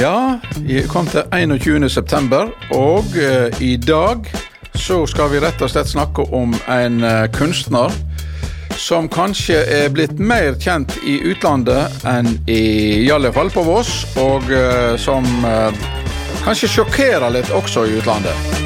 Ja, vi kom til 21. september, og uh, i dag så skal vi rett og slett snakke om en uh, kunstner som kanskje er blitt mer kjent i utlandet enn i, i alle fall på Voss, og uh, som kanskje sjokkerer litt også i utlandet.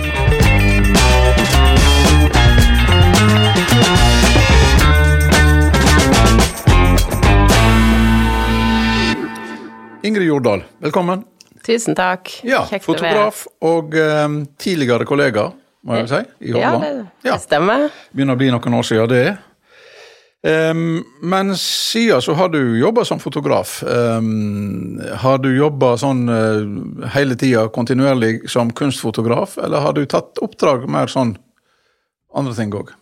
Ingrid Jordal, velkommen. Tusen takk. Ja, Kjekt fotograf og eh, tidligere kollega, må jeg si, i Ja, det, ja. stemmer. Begynner å bli noen år siden det. Um, men siden så har du jobba som fotograf. Um, har du jobba sånn uh, hele tida kontinuerlig som kunstfotograf, eller har du tatt oppdrag mer sånn andre ting òg?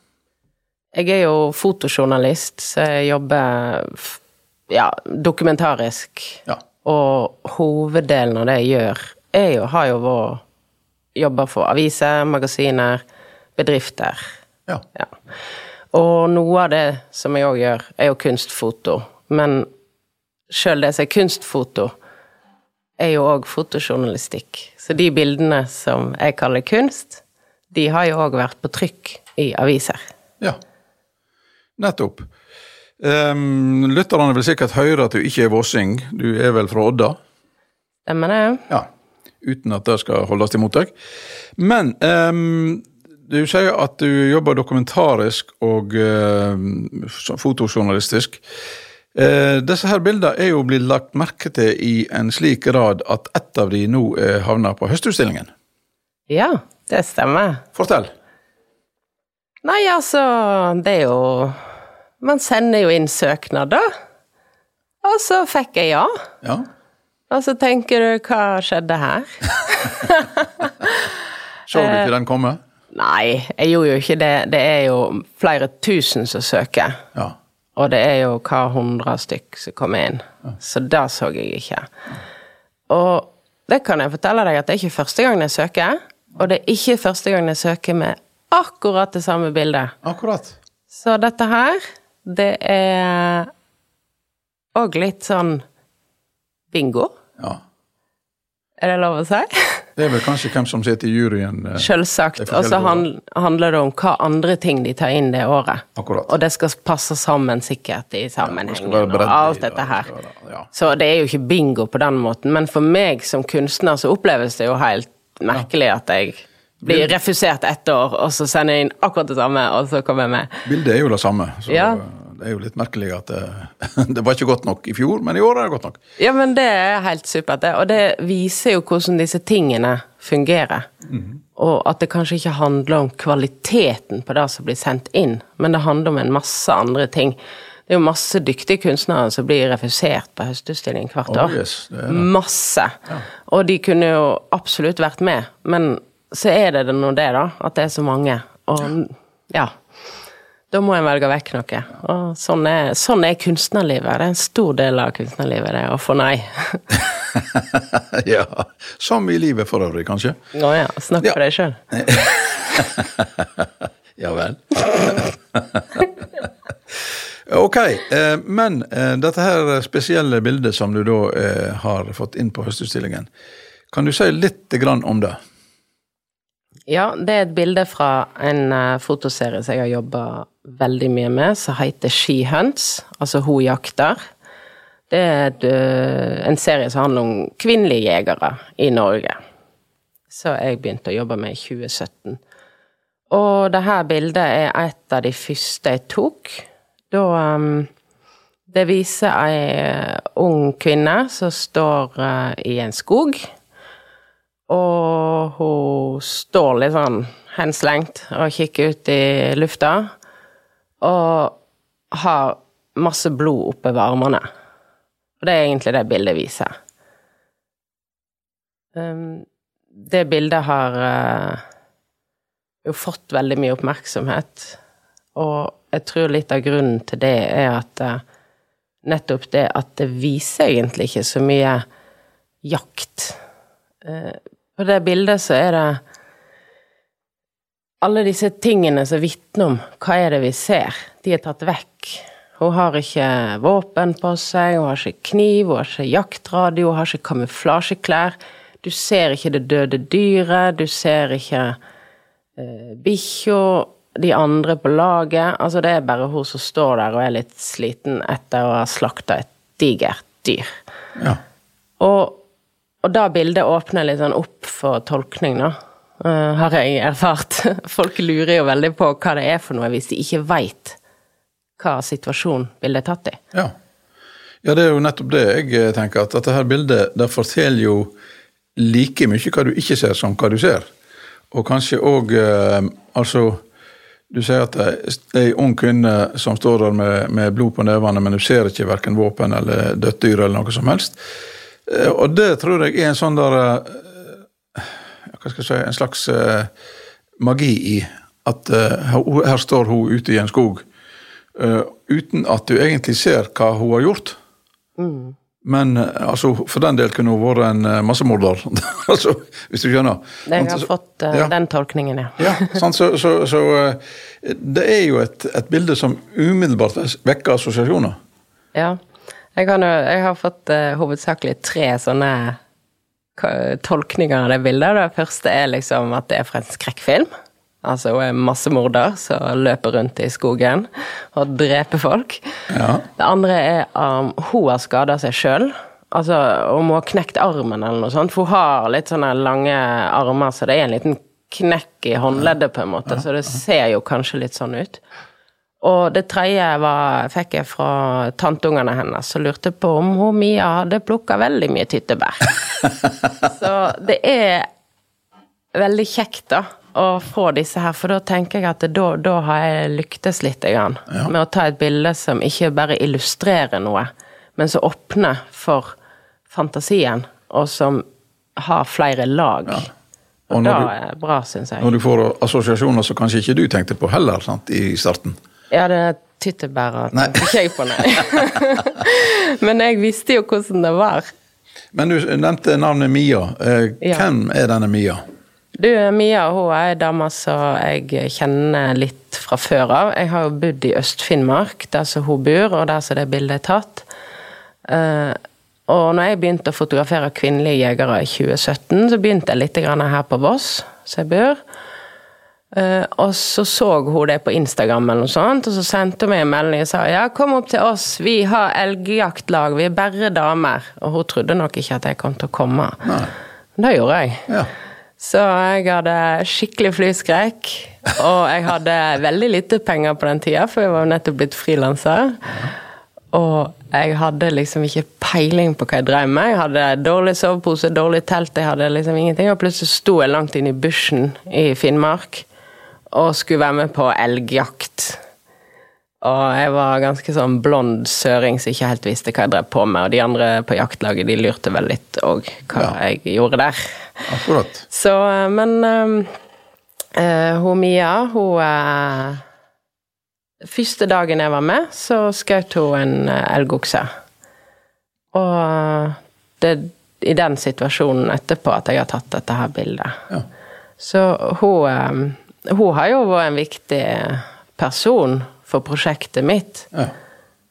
Jeg er jo fotojournalist, så jeg jobber ja, dokumentarisk. Ja. Og hoveddelen av det jeg gjør, er jo, har jo vært jobber for aviser, magasiner, bedrifter. ja. Ja. Og noe av det som jeg òg gjør, er jo kunstfoto. Men sjøl det som er kunstfoto, er jo òg fotojournalistikk. Så de bildene som jeg kaller kunst, de har jo òg vært på trykk i aviser. Ja, nettopp. Um, lytterne vil sikkert høre at du ikke er vossing. Du er vel fra Odda? Stemmer det? Ja. Uten at det skal holdes imot deg. Men um, du sier at du jobber dokumentarisk og uh, fotojournalistisk. Uh, disse her bildene er jo blitt lagt merke til i en slik grad at ett av de nå er havna på Høstutstillingen. Ja, det stemmer. Fortell. Nei, altså, det er jo Man sender jo inn søknader. Og så fikk jeg ja. Ja. Og så tenker du, hva skjedde her? Så du ikke den komme? Nei, jeg gjorde jo ikke det. Det er jo flere tusen som søker. Ja. Og det er jo hva hundre stykk som kommer inn. Så det så jeg ikke. Og det kan jeg fortelle deg at det er ikke første gang jeg søker. Og det er ikke første gang jeg søker med akkurat det samme bildet. Akkurat. Så dette her, det er òg litt sånn bingo. Ja. Er det lov å si? Det er vel kanskje hvem som sitter i juryen. eh, Selvsagt. Og så handler det om hva andre ting de tar inn det året. Akkurat. Og det skal passe sammen sikkert i sammenhengen være og alt dette her. det Ja. Så det er jo ikke bingo på den måten, men for meg som kunstner så oppleves det jo helt merkelig at jeg blir refusert ett år, og så sender jeg inn akkurat det samme, og så kommer jeg med. Bildet er jo det samme. Så Ja. det er jo litt merkelig at det, det var ikke godt nok i fjor, men i år er det godt nok. Ja, men det er helt supert, det. Og det viser jo hvordan disse tingene fungerer. Og at det kanskje ikke handler om kvaliteten på det som blir sendt inn, men det handler om en masse andre ting. Det er jo masse dyktige kunstnere som blir refusert på Høstutstilling hvert Oh, år. yes, det det. Masse. Og de kunne jo absolutt vært med, men så er det nå det, da. At det er så mange. Og ja. Da må en velge vekk noe. Og sånn er, sånn er kunstnerlivet. Det er en stor del av kunstnerlivet, det å få nei. ja, Som i livet for øvrig, kanskje. Å ja, snakk Ja. for deg sjøl. Ja vel. ok, eh, men eh, dette her spesielle bildet som du da eh, har fått inn på Høstutstillingen, kan du si litt om det? Ja, det er et bilde fra en eh, fotoserie som jeg har jobba veldig mye med, som heter She Hunts, altså Hun jakter. Det er eh, en serie som handler om kvinnelige jegere i Norge. Så jeg begynte å jobbe med i 2017. Og det her bildet er et av de første jeg tok. Da um, Det viser ei eh, ung kvinne som står eh, i en skog. Og hun står litt sånn henslengt og kikker ut i lufta. Og har masse blod oppe ved armene. Og det er egentlig det bildet viser. Um, det bildet har eh, jo fått veldig mye oppmerksomhet. Og jeg tror litt av grunnen til det er at eh, nettopp det at det viser egentlig ikke så mye jakt. Eh, på det bildet så er det alle disse tingene som vitner om hva er det vi ser, de er tatt vekk Hun har ikke våpen på seg, hun har ikke kniv, hun har ikke jaktradio, hun har ikke kamuflasjeklær. Du ser ikke det døde dyret, du ser ikke uh, bikkja, de andre på laget. Altså, det er bare hun som står der og er litt sliten etter å ha slakta et digert dyr. Ja. Og, og da bildet åpner litt sånn opp for tolkning, da. Uh, har jeg erfart. Folk lurer jo veldig på hva det er for noe hvis de ikke veit hva situasjon bildet er tatt i. Ja. ja, det er jo nettopp det jeg eh, tenker, at dette her bildet det forteller jo like mye hva du ikke ser, som hva du ser. Og kanskje òg uh, Altså, du sier at det er ei ung kvinne som står der med, med, blod på nevene, men du ser ikke verken våpen eller dødt dyr eller noe som helst. Eh, og det tror jeg er en sånn der eh, Hva skal jeg si En slags eh, magi i at her står hun ute i en skog Uh, uten at du egentlig ser hva hun har gjort. Mm. Men uh, altså, for den del kunne hun vært en uh, massemorder, altså, hvis du skjønner. Jeg har fått ja. den tolkningen, ja. ja sant? Så, så, så det er jo et, et, bilde som umiddelbart vekker assosiasjoner. Ja. Jeg, kan, jeg har fått hovedsakelig tre sånne tolkninger av det bildet. Det første er liksom at det er fra en skrekkfilm. Altså hun er massemorder som løper rundt i skogen og dreper folk. Ja. Det andre er um, hun har skada seg sjøl. Altså hun må ha knekt armen eller noe sånt. For hun har litt sånne lange armer, så det er en liten knekk i håndleddet, på en måte. Så det ser jo kanskje litt sånn ut. Og det tredje var, fikk jeg fra tanteungene hennes, som lurte på om hun Mia hadde plukka veldig mye tyttebær. så det er veldig kjekt, da å få disse her, for da tenker jeg at da, da har jeg lyktes litt grann, ja. med å ta et bilde som ikke bare illustrerer noe, men som åpner for fantasien, og som har flere lag. Ja. Og, og da du, er bra, syns jeg. Når du får assosiasjoner som kanskje ikke du tenkte på heller sant, i starten. Ja, det er tyttebærer tenkte ikke jeg på, nei. men jeg visste jo hvordan det var. Men du nevnte navnet Mia. Eh, ja. Hvem er denne Mia? Du, Mia hun er ei dame som jeg kjenner litt fra før av. Jeg har jo bodd i Øst-Finnmark, der som hun bor, og der som det bildet er tatt. Uh, og når jeg begynte å fotografere kvinnelige jegere i 2017, så begynte jeg litt her på Voss, som jeg bor. Uh, og så så hun det på Instagram, eller noe sånt, og så sendte hun meg en melding og sa ja, kom opp til oss, vi har elgjaktlag, vi er bare damer. Og hun trodde nok ikke at jeg kom til å komme. Nei. Det gjorde jeg. Ja. Så jeg hadde skikkelig flyskrekk. Og jeg hadde veldig lite penger på den tida, for jeg var nettopp blitt frilanser. Og jeg hadde liksom ikke peiling på hva jeg drev med. Jeg hadde dårlig sovepose, dårlig telt, jeg hadde liksom ingenting. Og plutselig sto jeg langt inn i bushen i Finnmark og skulle være med på elgjakt. Og jeg var ganske sånn blond søring som ikke helt visste hva jeg drev på med. Og de andre på jaktlaget de lurte vel litt òg hva ja. jeg gjorde der. Akkurat. Så, men uh, hun Mia, hun uh, Første dagen jeg var med, så skjøt hun en elgokse. Og det i den situasjonen etterpå at jeg har tatt dette her bildet. Ja. Så hun, hun har jo vært en viktig person for prosjektet mitt. Ja.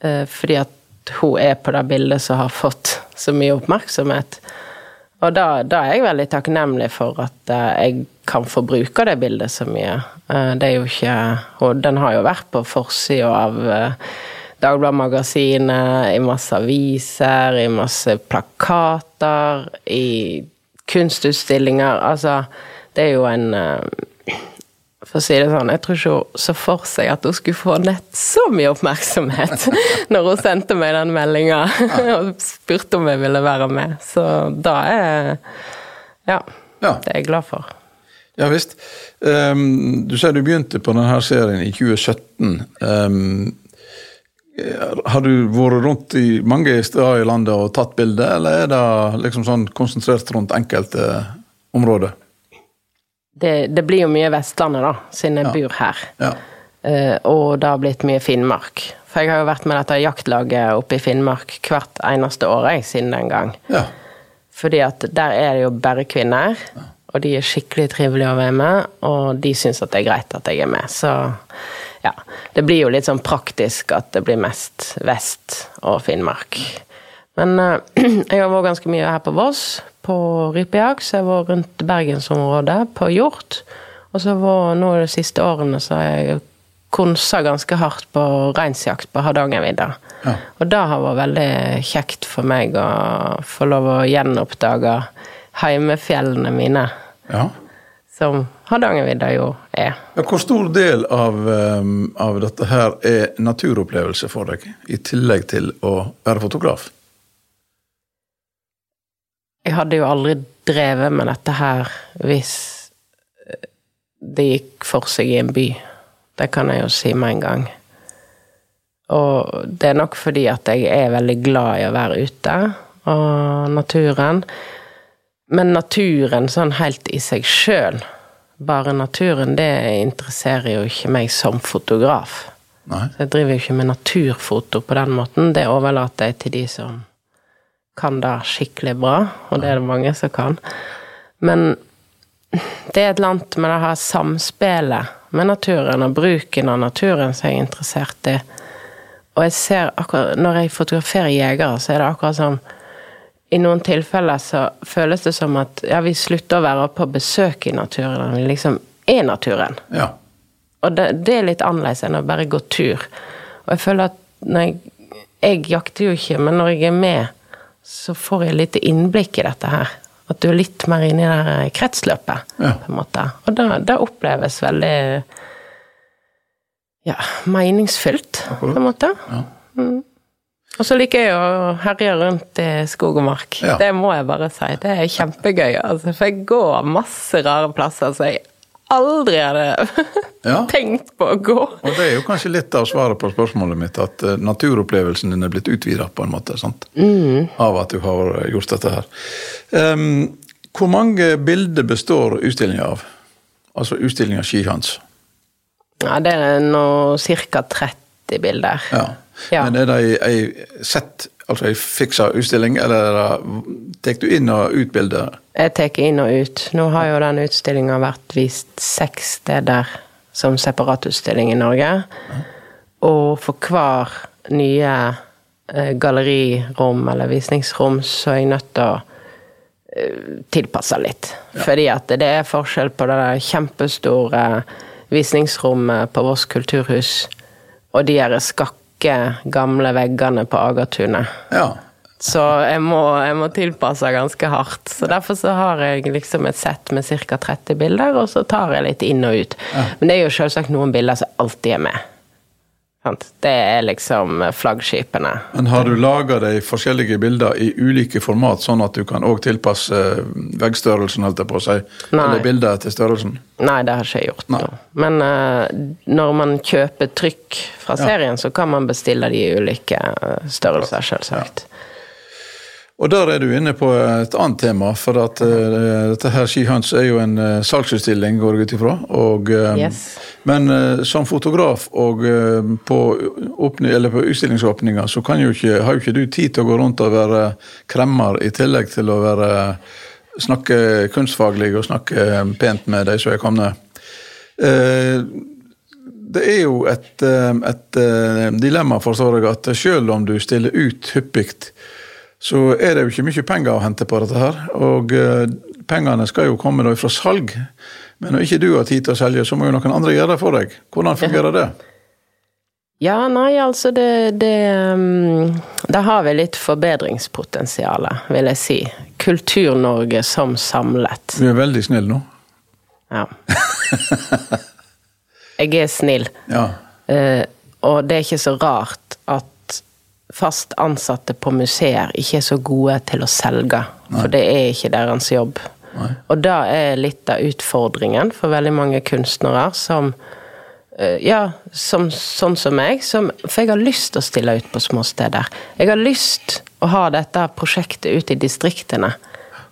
Eh, fordi at hun er på det bildet som har fått så mye oppmerksomhet. Og da, da, er jeg veldig takknemlig for at eh, jeg kan få bruke det bildet så mye. Eh, det er jo ikke Og den har jo vært på forsida av Dagbladet Magasinet, i masse aviser, i masse plakater, i kunstutstillinger. Altså, det er jo en for å si det sånn, jeg tror ikke hun så for seg at hun skulle få nett så mye oppmerksomhet når hun sendte meg den meldinga og spurte om jeg ville være med. Så da er Ja. ja. Det er jeg glad for. Ja visst. Um, du sier du begynte på denne serien i 2017. Um, har du vært rundt i mange steder i landet og tatt bilder, eller er det liksom sånn konsentrert rundt enkelte områder? Det, det, blir jo mye Vestlandet, da, siden jeg ja. bor her. Ja. Uh, og det har blitt mye Finnmark. For jeg har jo vært med dette jaktlaget oppe i Finnmark hvert eneste år jeg, siden den gang. Ja. Fordi at der er det jo bare kvinner, og de er skikkelig trivelige å være med, og de syns at det er greit at jeg er med. Så ja. det blir jo litt sånn praktisk at det blir mest vest og Finnmark. Men uh, jeg har vært ganske mye her på Voss, på rypejakt. Så jeg har vært rundt bergensområdet, på hjort. Og så var nå de siste årene så har jeg konsa ganske hardt på reinsjakt på Hardangervidda. Ja. Og det har vært veldig kjekt for meg å få lov å gjenoppdage heimefjellene mine, Ja. som Hardangervidda jo er. Ja, Hvor stor del av, um, av dette her er naturopplevelse for deg, i tillegg til å være fotograf? Jeg hadde jo aldri drevet med dette her hvis eh, det gikk for seg i en by. Det kan jeg jo si med en gang. Og det er nok fordi at jeg er veldig glad i å være ute, og naturen. Men naturen sånn helt i seg sjøl, bare naturen, det interesserer jo ikke meg som fotograf. Nei? Så jeg driver jo ikke med naturfoto på den måten. Det overlater jeg til de som kan det skikkelig bra, og det er det mange som kan. Men det er et eller annet med det her samspillet med naturen og bruken av naturen som jeg er interessert i. Og jeg ser akkurat Når jeg fotograferer jegere, så er det akkurat som I noen tilfeller så føles det som at ja, vi slutter å være på besøk i naturen. Vi liksom er naturen. Ja. Og det, det er litt annerledes enn å bare gå tur. Og jeg føler at når jeg Jeg jakter jo ikke, men når jeg er med, så får jeg litt innblikk i dette her. At du er litt mer inne i det kretsløpet, Ja. på en måte. Og det, det oppleves veldig ja, meningsfylt, på en måte. Ja. Mm. Og så liker jeg å herje rundt i skog og mark. Ja. Det må jeg bare si. Det er kjempegøy. Altså, for jeg går masse rare plasser som jeg aldri hadde Ja. tenkt på å gå. Og det er jo kanskje litt av svaret på spørsmålet mitt, at eh, naturopplevelsen din er blitt utvida på en måte, sant? Av at du har gjort dette her. Um, hvor mange bilder består utstillinga av? Altså utstillinga Skihans. Ja, det er nå ca. 30 bilder. Ja. Ja. Men er det ei, ei sett, altså ei fiksa utstilling, eller tar du inn og ut bilder? Jeg tar inn og ut. Nå har jo den utstillinga vært vist seks steder som separatutstilling i Norge. Og for hver nye eh, gallerirom eller visningsrom, så er jeg nødt til å eh, tilpasse litt. Fordi at det er forskjell på det der kjempestore visningsrommet på Voss kulturhus og de her skakke, gamle veggene på Agatunet. Ja. Så jeg må, jeg må tilpasse ganske hardt. Så derfor så har jeg liksom et sett med ca. 30 bilder, og så tar jeg litt inn og ut. Men det er jo selvsagt noen bilder som alltid er med. Det er liksom flaggskipene. Men har du laga de forskjellige bilder i ulike format, sånn at du kan òg tilpasse veggstørrelsen, holdt jeg på å si, Nei. eller bilder til størrelsen? Nei, det har ikke jeg gjort. Nei. nå. Men uh, når man kjøper trykk fra serien, så kan man bestille de i ulike eh, størrelser, selvsagt. Og der er du inne på et annet tema, for at uh, dette her Skihøns er jo en uh, salgsutstilling, går jeg ut ifra. Og, uh, Yes. Men uh, som fotograf og på, på utstillingsåpninga, så kan jo ikke, har jo ikke du tid til å gå rundt og være kremmer, i tillegg til å være snakke kunstfaglig og snakke pent med de som er kommet. Det er jo et, et dilemma, forstår jeg, at selv om du stiller ut hyppig, så er det jo ikke mye penger å hente på dette her. Og eh, pengene skal jo komme da fra salg. Men når ikke du har tid til å selge, så må jo noen andre gjøre det for deg. Hvordan fungerer det? Ja, nei, altså det Det, um, det har vi litt forbedringspotensial, vil jeg si. Kultur-Norge som samlet. Du er veldig snill nå. Ja. Jeg er snill. Ja. Uh, og det er ikke så rart at fast ansatte på museer ikke er så gode til å selge. For det er ikke deres jobb. Og det er litt av utfordringen for veldig mange kunstnere som eh, ja, som, sånn som meg. Som, for jeg har lyst til å stille ut på små steder. Jeg har lyst å ha dette prosjektet ut i distriktene.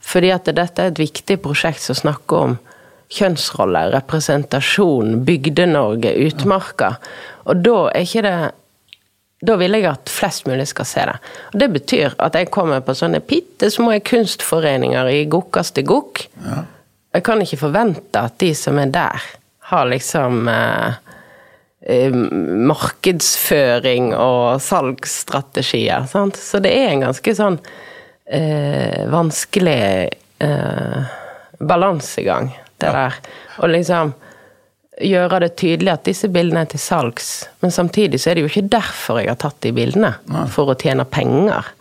Fordi at dette er et viktig prosjekt som snakker om kjønnsroller, representasjon, Bygde-Norge, utmarka. Og da er ikke det da vil jeg at flest mulig skal se det. Og Det betyr at jeg kommer på sånne bitte små kunstforeninger i gokkeste gokk. Jeg kan ikke forvente at de som er der, har liksom eh, eh, markedsføring og salgsstrategier. Sant? Så det er en ganske sånn eh, vanskelig eh, balansegang, det Ja. der. Og liksom gjøre det tydelig at disse bildene er til salgs, men samtidig så er det jo ikke derfor jeg har tatt de bildene. For å tjene penger.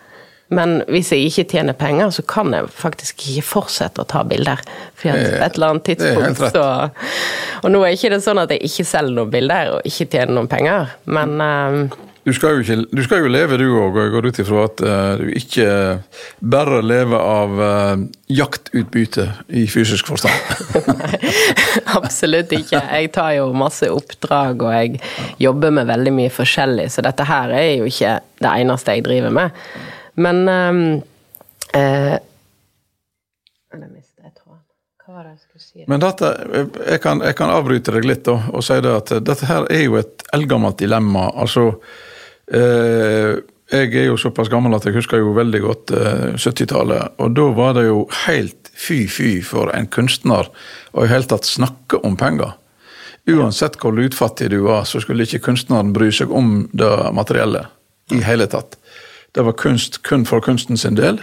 Men hvis jeg ikke tjener penger, så kan jeg faktisk ikke fortsette å ta bilder. For at et eller annet tidspunkt så Og nå er ikke det sånn at jeg ikke selger noen bilder og ikke tjener noen penger, men eh, Du skal ikke, du skal jo leve du òg, og jeg går ut ifra at uh, du ikke bare lever av uh, jaktutbytte i fysisk forstand. Absolutt ikke. Jeg tar jo masse oppdrag, og jeg jobber med veldig mye forskjellig, så dette her er jo ikke det eneste jeg driver med. Men um, uh? Men dette, jeg kan, jeg kan avbryte deg litt da, og si det at dette her er jo et eldgammelt dilemma. Altså, jeg er jo såpass gammel at jeg husker jo veldig godt eh, 70-tallet. Og da var det jo helt fy-fy for en kunstner å i hele tatt snakke om penger. Uansett hvor lutfattig du var, så skulle ikke kunstneren bry seg om det materielle i hele tatt. Det var kunst kun for kunsten sin del.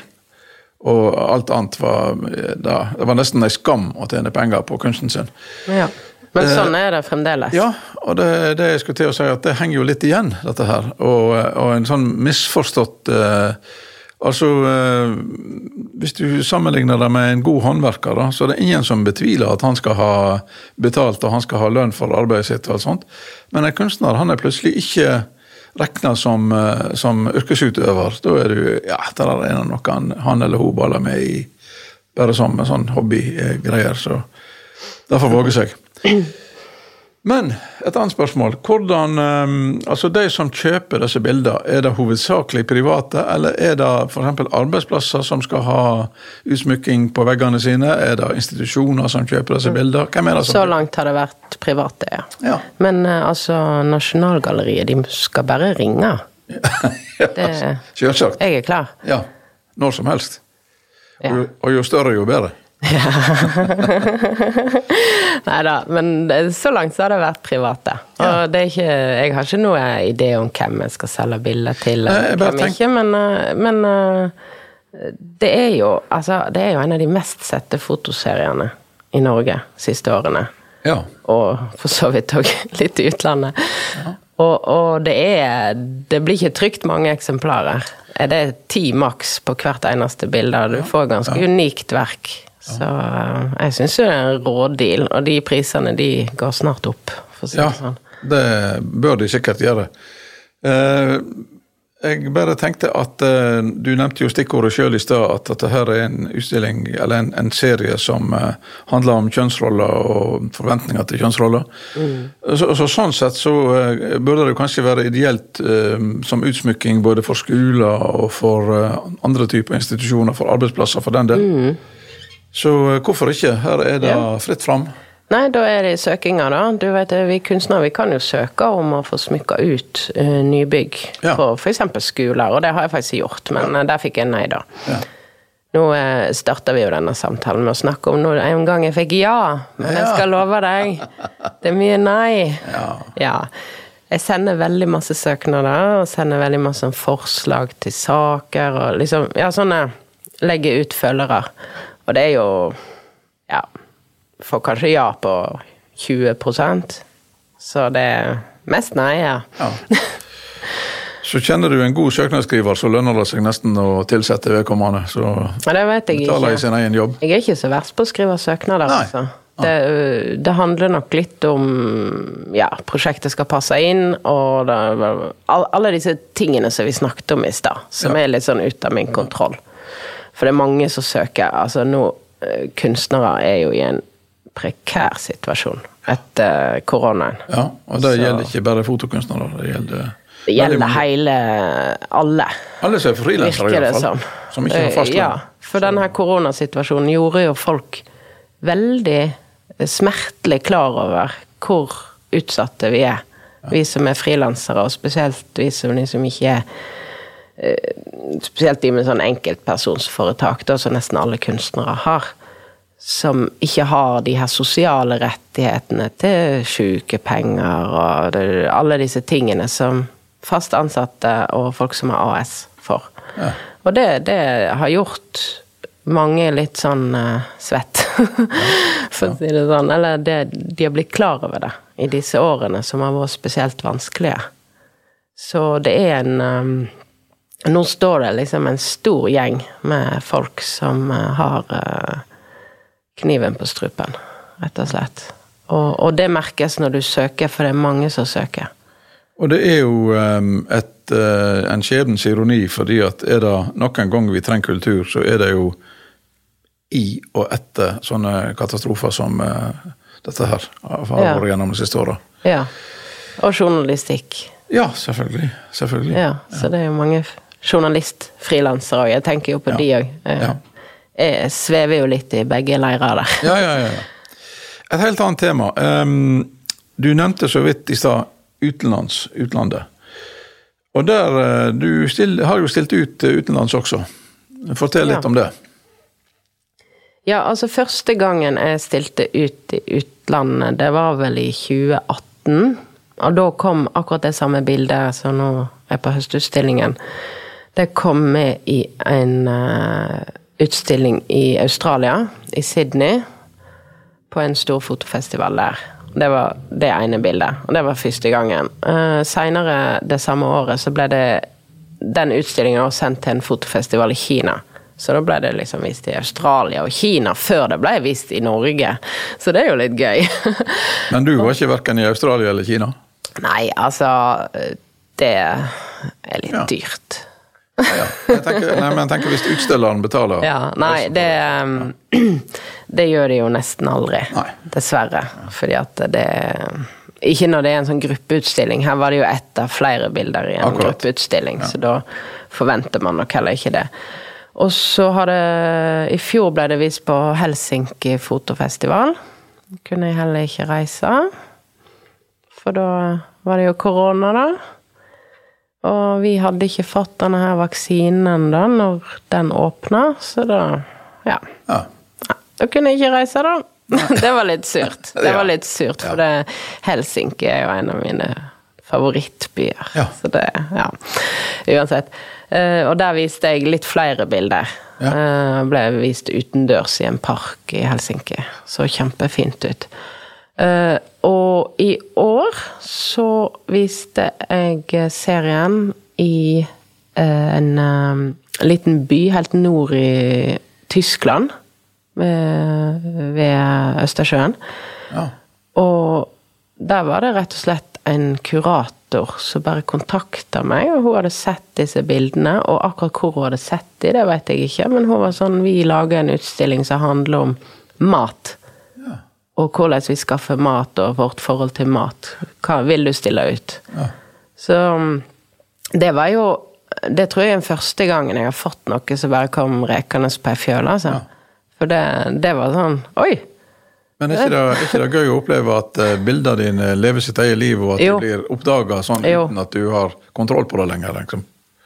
Og alt annet var eh, da, Det var nesten en skam å tjene penger på kunsten sin. Ja. Men sånn er det fremdeles. Ja, og det, det jeg skulle til å si at det henger jo litt igjen, dette her. Og, og en sånn misforstått eh, Altså, eh, hvis du sammenligner det med en god håndverker, da, så er det ingen som betviler at han skal ha betalt og han skal ha lønn for arbeidet sitt. og alt sånt. Men en kunstner han er plutselig ikke regna som, eh, som yrkesutøver. Da er du Ja, der er det noe han, han eller hun baller med i bare som en sånn hobbygreier. Så derfor våge seg. Men et annet spørsmål. Hvordan, eh, altså De som kjøper disse bildene, er det hovedsakelig private, eller er det f.eks. arbeidsplasser som skal ha utsmykking på veggene sine? Er det institusjoner som kjøper disse bildene? Hvem er det som Så langt har det vært private, ja. Ja. Men eh, altså, Nasjonalgalleriet, de skal bare ringe. Det, Selvsagt. jeg er klar. Ja. Når som helst. Ja. Og jo større, jo bedre. Nei da, men så langt så har det vært private. Og det er ikke, jeg har ikke noe idé om hvem jeg skal selge bilder til, eller hvem tenk- ikke, men, eh, men eh, det er jo altså, det er jo en av de mest sette fotoseriene i Norge siste årene. Ja. Og for så vidt òg litt i utlandet. Og, og det er Det blir ikke trykt mange eksemplarer. Er det ti maks på hvert eneste bilde? Du får ganske unikt verk. Så eh, jeg syns det er en rådeal, og de prisene de går snart opp, for å si Ja, det sånn. det bør de sikkert gjøre. Eh, jeg bare tenkte at eh, Du nevnte jo stikkordet sjøl i stad, at dette her er en utstilling, eller en, en serie som handler om kjønnsroller og forventninger til kjønnsroller. Så, så Sånn sett så burde det kanskje være ideelt som utsmykking både for skoler og for andre typer institusjoner, for arbeidsplasser for den del. Så eh, hvorfor ikke? Her er det Ja. fritt fram. Nei, da er det søkinga, da. Du vet, Vi kunstnere vi kan jo søke om å få smykka ut uh, nybygg Ja. på f.eks. skoler, og det har jeg faktisk gjort, men ja. der fikk jeg nei, da. Ja. Nå eh, starter vi jo denne samtalen med å snakke om noe en gang jeg fikk ja, men jeg skal love deg, det er mye nei. Ja. Ja. Jeg sender veldig masse søknader, og sender veldig masse forslag til saker, og liksom Ja, sånne legger ut følgere. Og det er jo Ja. Får kanskje ja på 20% Så det er mest nei, ja. Ja. Så kjenner du en god søknadsskriver, så lønner det seg nesten å tilsette vedkommende. Så Ja, det vet jeg betaler i sin egen jobb. Jeg er ikke så verst på å skrive søknader, Nei. altså. Det, det handler nok litt om ja, prosjektet skal passe inn, og det, all- alle disse tingene som vi snakket om i stad, som Ja. er litt sånn ute av min kontroll. For det er mange som søker. Altså nå, eh, kunstnere er jo i en prekær situasjon etter koronaen. Ja, Og det Så- gjelder ikke bare fotokunstnere. Det gjelder, Det gjelder hele alle. Alle som er frilansere, iallfall. i hvert fall. som. Som ikke har Eh, fastlønn. Ja, for denne koronasituasjonen gjorde jo folk veldig smertelig klar over hvor utsatte vi er. Vi som er frilansere, og spesielt vi som liksom ikke er eh, Spesielt de med sånn enkeltpersonsforetak, da, som nesten alle kunstnere har. som ikke har de her sosiale rettighetene til sykepenger og det, alle disse tingene som fast ansatte og folk som er AS får. Ja. Og det, det har gjort mange litt sånn uh, svett, for å si det sånn. Eller det, de har blitt klar over det i disse årene som har vært spesielt vanskelige. Så det er en um, Nå står det liksom en stor gjeng med folk som uh, har uh, kniven på strupen, rett og slett. Og, og, det merkes når du søker, for det er mange som søker. Og det er jo um, et, uh, en skjebnens ironi, fordi at er det noen gang vi trenger kultur, så er det jo i og etter sånne katastrofer som dette her har vært gjennom de siste åra. Ja. Og journalistikk. Ja, selvfølgelig. selvfølgelig. Ja, Så det er jo mange journalistfrilansere òg. Jeg tenker jo på ja. de òg. Ja. Jeg svever jo litt i begge leirer der. ja, ja, ja. Et helt annet tema. Um, du nevnte så vidt i stad utenlands, utlandet. Og der eh, Du still, har jo stilt ut eh, utenlands også. Fortell litt ja. om det. Ja, altså første gangen jeg stilte ut i utlandet, det var vel i 2018. Og da kom akkurat det samme bildet som nå er på høstutstillingen. Det kom med i en uh, utstilling i Australia, i Sydney. På en stor fotofestival der. Det var det ene bildet, og det var første gangen. Uh, Seinere det samme året så ble det den utstillingen også sendt til en fotofestival i Kina. Så da ble det liksom vist i Australia og Kina før det ble vist i Norge. Så det er jo litt gøy. Men du var ikke verken i Australia eller Kina? Nei, altså Det er litt ja. dyrt. Ja, ja. Jeg tenker, nei, men jeg tenker hvis utstilleren betaler Ja, Nei, det, um, det gjør de jo nesten aldri. Nei. Dessverre. Fordi at det Ikke når det er en sånn gruppeutstilling. Her var det jo ett av flere bilder i en Akkurat. gruppeutstilling, så da forventer man nok heller ikke det. Og så har det I fjor ble det vist på Helsinki fotofestival. Kunne jeg heller ikke reise. For da var det jo korona, da. Og vi hadde ikke fått denne her vaksinen da når den åpna, så da ja. ja. Da kunne jeg ikke reise, da. det var litt surt. Det var litt surt, for det, Helsinki er jo en av mine favorittbyer. Ja. Så det, ja. Uansett. Uh, og der viste jeg litt flere bilder. Ja. Uh, ble vist utendørs i en park i Helsinki. Så kjempefint ut. Uh, og i år så viste jeg serien i en liten by helt nord i Tyskland. Ved, ved Østersjøen. Ja. Og der var det rett og slett en kurator som bare kontakta meg, og hun hadde sett disse bildene. Og akkurat hvor hun hadde sett de, det vet jeg ikke, men hun var sånn Vi lager en utstilling som handler om mat. Ja. Og hvordan vi skaffer mat, og vårt forhold til mat. Hva vil du stille ut? Ja. Så um, det var jo Det tror jeg er den første gangen jeg har fått noe som bare kom rekende på ei fjøl, altså. For det, det var sånn Oi! Men er ikke, det, er ikke det gøy å oppleve at uh, bildene dine lever sitt eget liv, og at jo. du blir oppdaga sånn jo. uten at du har kontroll på det lenger? liksom?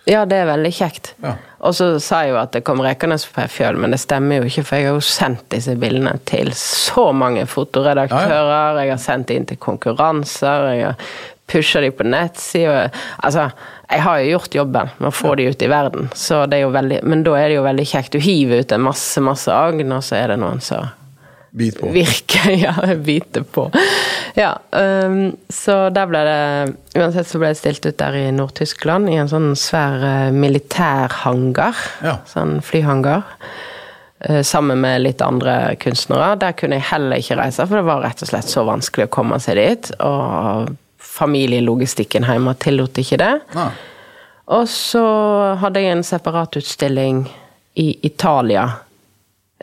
Ja, det er veldig kjekt. Ja. Og så sa jeg jo at det kom rekende på ei fjøl, men det stemmer jo ikke, for jeg har jo sendt disse bildene til så mange fotoredaktører, jeg har sendt dem inn til konkurranser, jeg har pusha de på nettsida. Altså, jeg har jo gjort jobben med å få de ut i verden, så det er jo veldig Men da er det jo veldig kjekt. Du hiver ut en masse, masse agn, og så er det noen som Bit på. Virke, ja. Bite på. Ja, um, så der ble det Uansett så ble det stilt ut der i Nord-Tyskland, i en sånn svær uh, militærhangar. Ja. Sånn flyhangar. Uh, sammen med litt andre kunstnere. Der kunne jeg heller ikke reise, for det var rett og slett så vanskelig å komme seg dit. Og familielogistikken hjemme tillot ikke det. Ja. Og så hadde jeg en separat utstilling i Italia.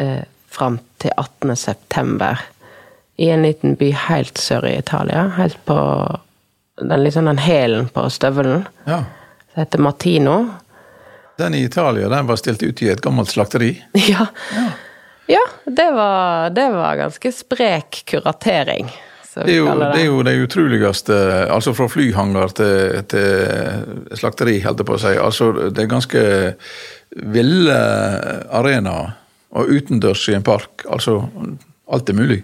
Uh, fram til 18. september. I en liten by helt sør i Italia. Helt på den, liksom den hælen på støvelen. Ja. Det heter Martino. Den i Italia den var stilt ut i et gammelt slakteri? Ja. ja. ja det, var, det, var, ganske sprek kuratering. Det er, jo, det. det er, jo, det utroligste Altså fra flyhanger til, til slakteri, holdt jeg på å si. Altså, det er ganske ville arenaer og utendørs i en park. Altså, alt er mulig.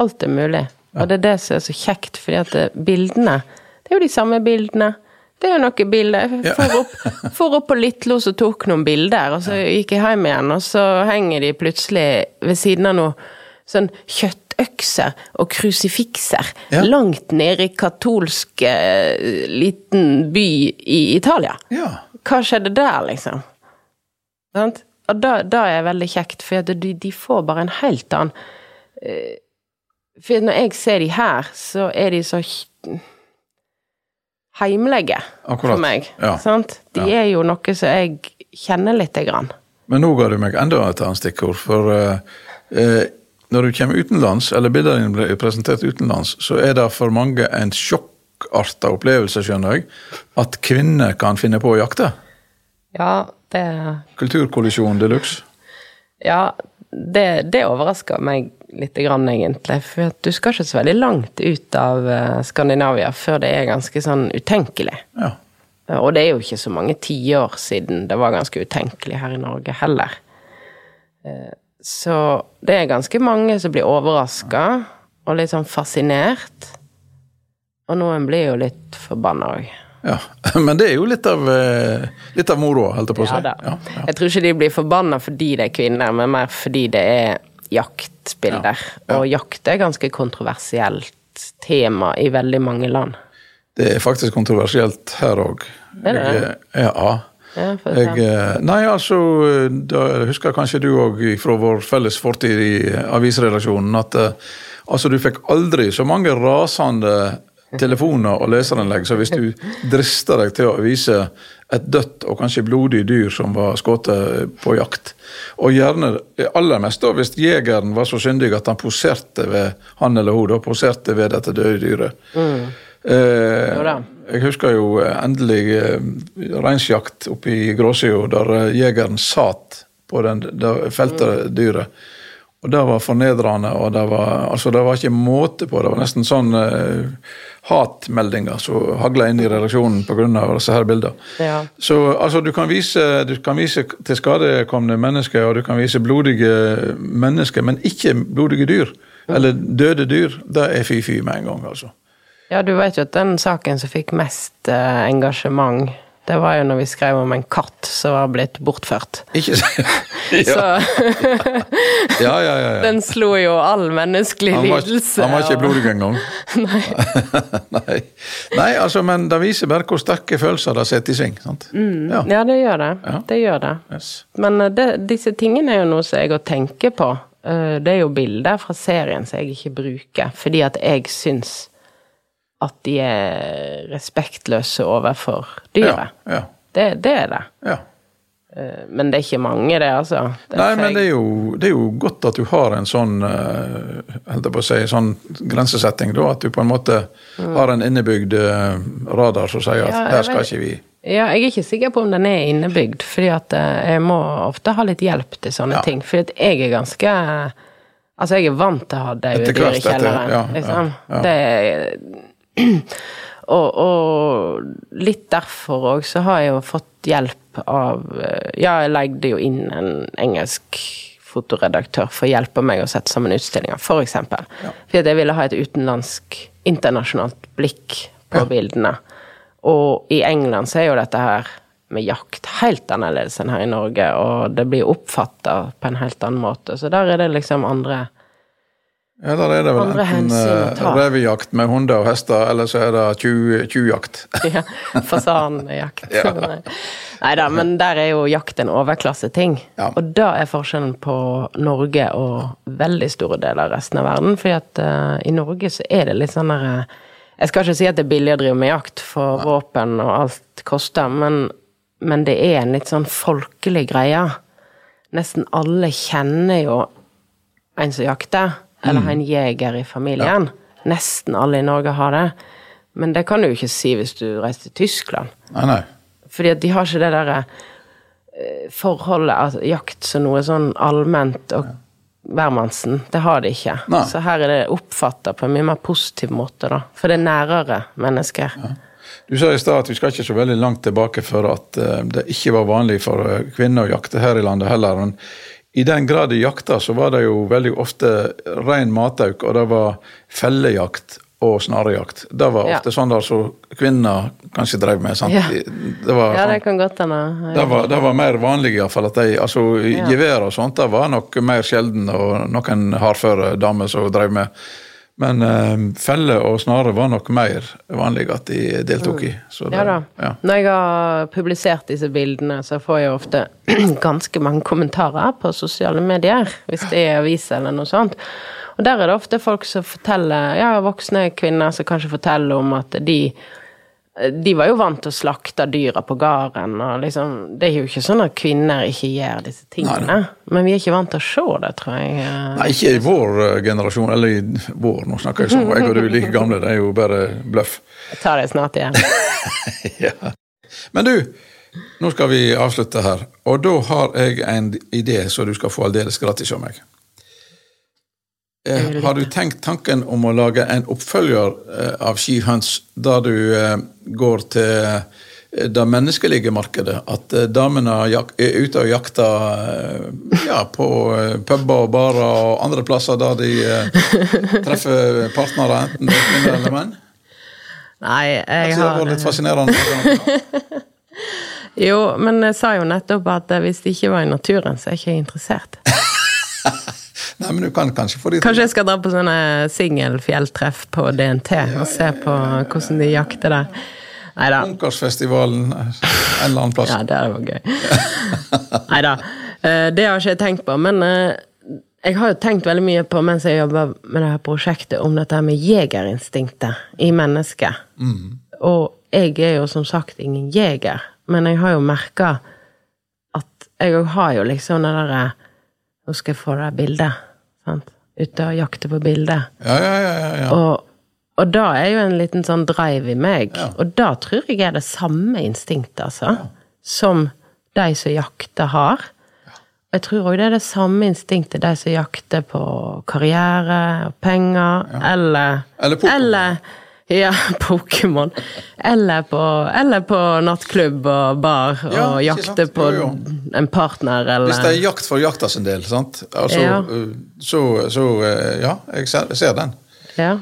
Alt er mulig. Og det er det som er så kjekt, fordi at bildene Det er jo de samme bildene. Det er jo noen bilder. Jeg for opp, for opp på Litlo og tok noen bilder, og så gikk jeg hjem igjen, og så henger de plutselig ved siden av noe sånn kjøttøkser og krusifikser Ja. langt nede i katolsk eh, liten by i Italia. Ja. Hva skjedde der, liksom? Sant? Og da, da er veldig kjekt, for de, de får bare en helt annen eh, For når jeg ser de her, så er de så heimlige Akkurat. for meg. Ja. Sant? De Ja. er jo noe som jeg kjenner lite grann. Men nå ga du meg enda et annet stikkord. For eh, eh, når du kommer utenlands, eller bildene dine blir presentert utenlands, så er det for mange en sjokkarta opplevelse, skjønner jeg, at kvinner kan finne på å jakte. Ja, det Kulturkollisjon de luxe. Ja, det, det overrasker meg litt, grann, egentlig. For du skal ikke så veldig langt ut av eh, Skandinavia før det er ganske sånn utenkelig. Ja. Og det er jo ikke så mange tiår siden det var ganske utenkelig her i Norge heller. Eh, Så det er ganske mange som blir overraska og litt sånn fascinert. Og noen blir jo litt forbanna òg. Ja. Men det er jo litt av, eh, litt av moroa, holdt jeg på å si. Ja. Ja, ja. Jeg tror ikke de blir forbanna fordi det er kvinner, men mer fordi det er jaktbilder. Ja, ja. Og jakt er ganske kontroversielt tema i veldig mange land. Det er faktisk kontroversielt her òg. Det? Ja. Ja, Jeg, eh, nei, altså da husker kanskje du òg fra vår felles fortid i avisredaksjonen at eh, altså du fikk aldri så mange rasende telefoner og leseranlegg, så hvis du drister deg til å vise et dødt og kanskje blodig dyr som var skutt på jakt. Og gjerne aller mest da hvis jegeren var så syndig at han poserte ved han eller hun da, poserte ved dette døde dyret. Eh, jeg husker jo eh, endelig eh, reinsjakt oppe i Gråsida, der eh, jegeren satt på den, det felte dyret. Og det var fornedrende, og det var, altså, det var ikke måte på. Det var nesten sånn uh, hatmeldinger som hagla inn i redaksjonen pga. disse her bildene. Ja. Så altså, du kan, vise, du kan vise til skadekomne mennesker, og du kan vise blodige mennesker, men ikke blodige dyr. Eller døde dyr. Det er fy-fy med en gang, altså. Ja, du vet jo at den saken som fikk mest eh, engasjement, det var jo når vi skrev om en katt som var blitt bortført. Ikke så ja. Ja, ja, ja, ja. den slo jo all menneskelig Han var, lidelse. han var ikke blodig engang. Nei. Nei. Nei, altså, men det viser bare hvor sterke følelser det setter i sving. sant? Ja. Ja, det gjør det. Det gjør det. Yes. Men eh, det, disse tingene er jo noe som jeg har tenkt tenker på. Eh, Det er jo bilder fra serien som jeg ikke bruker, fordi at jeg syns at de er respektløse overfor dyret. Ja, ja, Det, det er det. ja. Eh, Men det er ikke mange, det, altså. Det Nei, men det er, jo, det er jo godt at du har en sånn eh, holdt jeg på å si, sånn grensesetting, da. At du på en måte har en innebygd eh, radar som sier at Mm. Ja, her skal vet- ikke vi Ja, jeg er ikke sikker på om den er innebygd, fordi at jeg må ofte ha litt hjelp til sånne Ja. ting. Fordi at jeg er ganske Altså, jeg er vant til å ha daue dyr i kjelleren, ja, liksom. Det er og, og litt derfor òg så har jeg jo fått hjelp av eh, Ja, jeg legde jo inn en engelsk fotoredaktør for å hjelpe meg å sette sammen utstillinger, for eksempel. Fordi jeg ville ha et utenlandsk, internasjonalt blikk på Ja. bildene. Og i England så er jo dette her med jakt helt annerledes enn her i Norge, og det blir oppfatta på en helt annen måte. Så der er det liksom andre Ja, der er det vel Andre enten ta. revejakt med hunder og hester, eller så er det tju- tjuvjakt. ja, fasanjakt. Nei da, men der er jo jakt en overklasseting. Ja. Og da er forskjellen på Norge og veldig store deler av resten av verden. fordi at uh, i Norge så er det litt sånn der eh, Jeg skal ikke si at det er billig å drive med jakt, for våpen og alt koster, men, men det er en litt sånn folkelig greie. Nesten alle kjenner jo en som jakter, eller har en jeger i familien. Nesten alle i Norge har det. Men det kan du jo ikke si hvis du reiser til Tyskland. Nei, nei. Fordi at de har ikke det derre eh, forholdet av jakt som noe sånn allment og hvermannsen. Det har de ikke. Nei. Så her er det oppfatta på en mye mer positiv måte, da. For det er nærere mennesker. Du sa i stad at vi skal ikke så veldig langt tilbake for at eh, det ikke var vanlig for eh, kvinner å jakte her i landet heller. Men i den grad de jakta, så var det jo veldig ofte ren matauk, og det var fellejakt og snarejakt. Det var Ja. ofte sånn der som kvinner kanskje drev med. sant? Ja. Det var Ja, sånn, det kan godt hende. det var, det var mer vanlig iallfall altså Ja. Gevær og sånt det var nok mer sjelden, og noen hardføre damer som drev med. Men eh, felle og snare var nok mer vanlig at de deltok i. Så det, Ja da. ja. Når jeg har publisert disse bildene, så får jeg ofte ganske mange kommentarer på sosiale medier, hvis det er aviser eller noe sånt. Og der er det ofte folk som forteller, ja, voksne kvinner som kanskje forteller om at de de var jo vant til å slakte dyra på gården, og liksom Det er jo ikke sånn at kvinner ikke gjør disse tingene. Men vi er ikke vant til å se det, tror jeg. Nei, ikke i vår eh, generasjon, eller i vår, nå snakker jeg sånn, jeg og du er like gamle, det er jo bare bløff. Jeg tar det snart igjen. ja. Men du, nå skal vi avslutte her, og da har jeg en idé så du skal få aldeles gratis av meg. Eh, har du tenkt tanken om å lage en oppfølger eh, av Hunts der du eh, går til eh, det menneskelige markedet? At eh, damene er ute og jakter eh, ja, på puber og barer og andre plasser der de treffer partnere, enten det er kvinner eller menn? Nei, jeg har det var litt fascinerende. Jo, men jeg sa jo nettopp at hvis det ikke var i naturen, så er jeg ikke interessert. Nei, men du kan kanskje få de Kanskje jeg skal dra på sånne singelfjelltreff på DNT og se på hvordan de jakter der. Nei da. Ungkarsfestivalen en eller annen plass. Ja, det var gøy. Nei da. Det har ikke jeg tenkt på, men eh, jeg har jo tenkt veldig mye på mens jeg jobber med det her prosjektet, om dette med jegerinstinktet i mennesket. Og jeg er jo som sagt ingen jeger, men jeg har jo merka at jeg har jo liksom det derre Nå skal jeg få det bildet. Sant? Ute og jakte på bildet. Ja, ja, ja. ja, ja. Og, og da er jo en liten sånn drive i meg. Ja. Og da tror jeg er det samme instinktet, altså. Som de som jakter, har. Og jeg tror òg det er det samme instinktet de som jakter på karriere og penger, eller Eller Pokémon. Eller, ja, Pokémon. Eller på, eller på nattklubb og bar og Ja, jakte på Jo, en partner, eller Hvis det er jakt for jakta sin del, sant? Altså, Ja. eh, så, så eh, Ja, jeg ser, jeg ser den. Ja.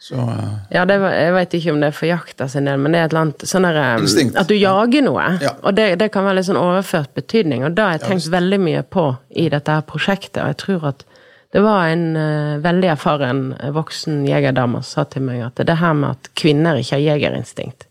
Så uh, Ja, det, jeg vet ikke om det er for jakta sin del, men det er et eller annet sånn der, um. At du jager noe. Ja. Og det, det kan være litt sånn overført betydning, og det har jeg tenkt veldig mye på i dette her prosjektet. Og jeg tror at det var en uh, veldig erfaren voksen jegerdame som sa til meg at det her med at kvinner ikke har jegerinstinkt,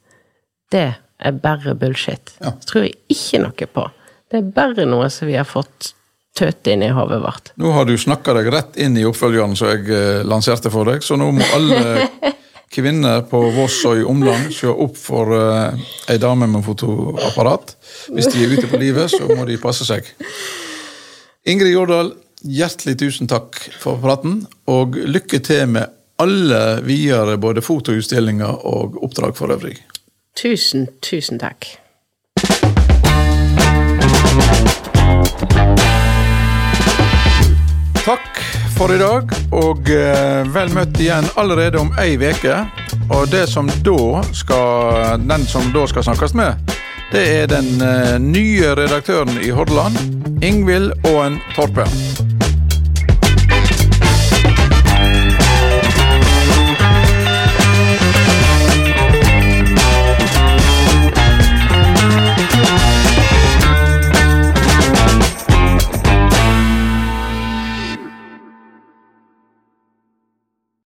det er bare bullshit. Ja. Det tror jeg ikke noe på. Det er bare noe som vi har fått inn i hodet vårt. nå har du snakka deg rett inn i oppfølgeren som jeg eh, lanserte for deg, så nå må alle kvinner på Voss og i omland se opp for eh, ei dame med fotoapparat. Hvis de er ute på livet, så må de passe seg. Ingrid Jordal, hjertelig tusen takk for praten, og lykke til med alle videre både fotoutstillinger og oppdrag for øvrig. Tusen, tusen takk. Takk for i dag, og eh, vel møtt igjen allerede om ei uke. Og det som da skal, den som da skal snakkes med, det er den eh, nye redaktøren i Hordaland, Ingvild Aaen Torpe.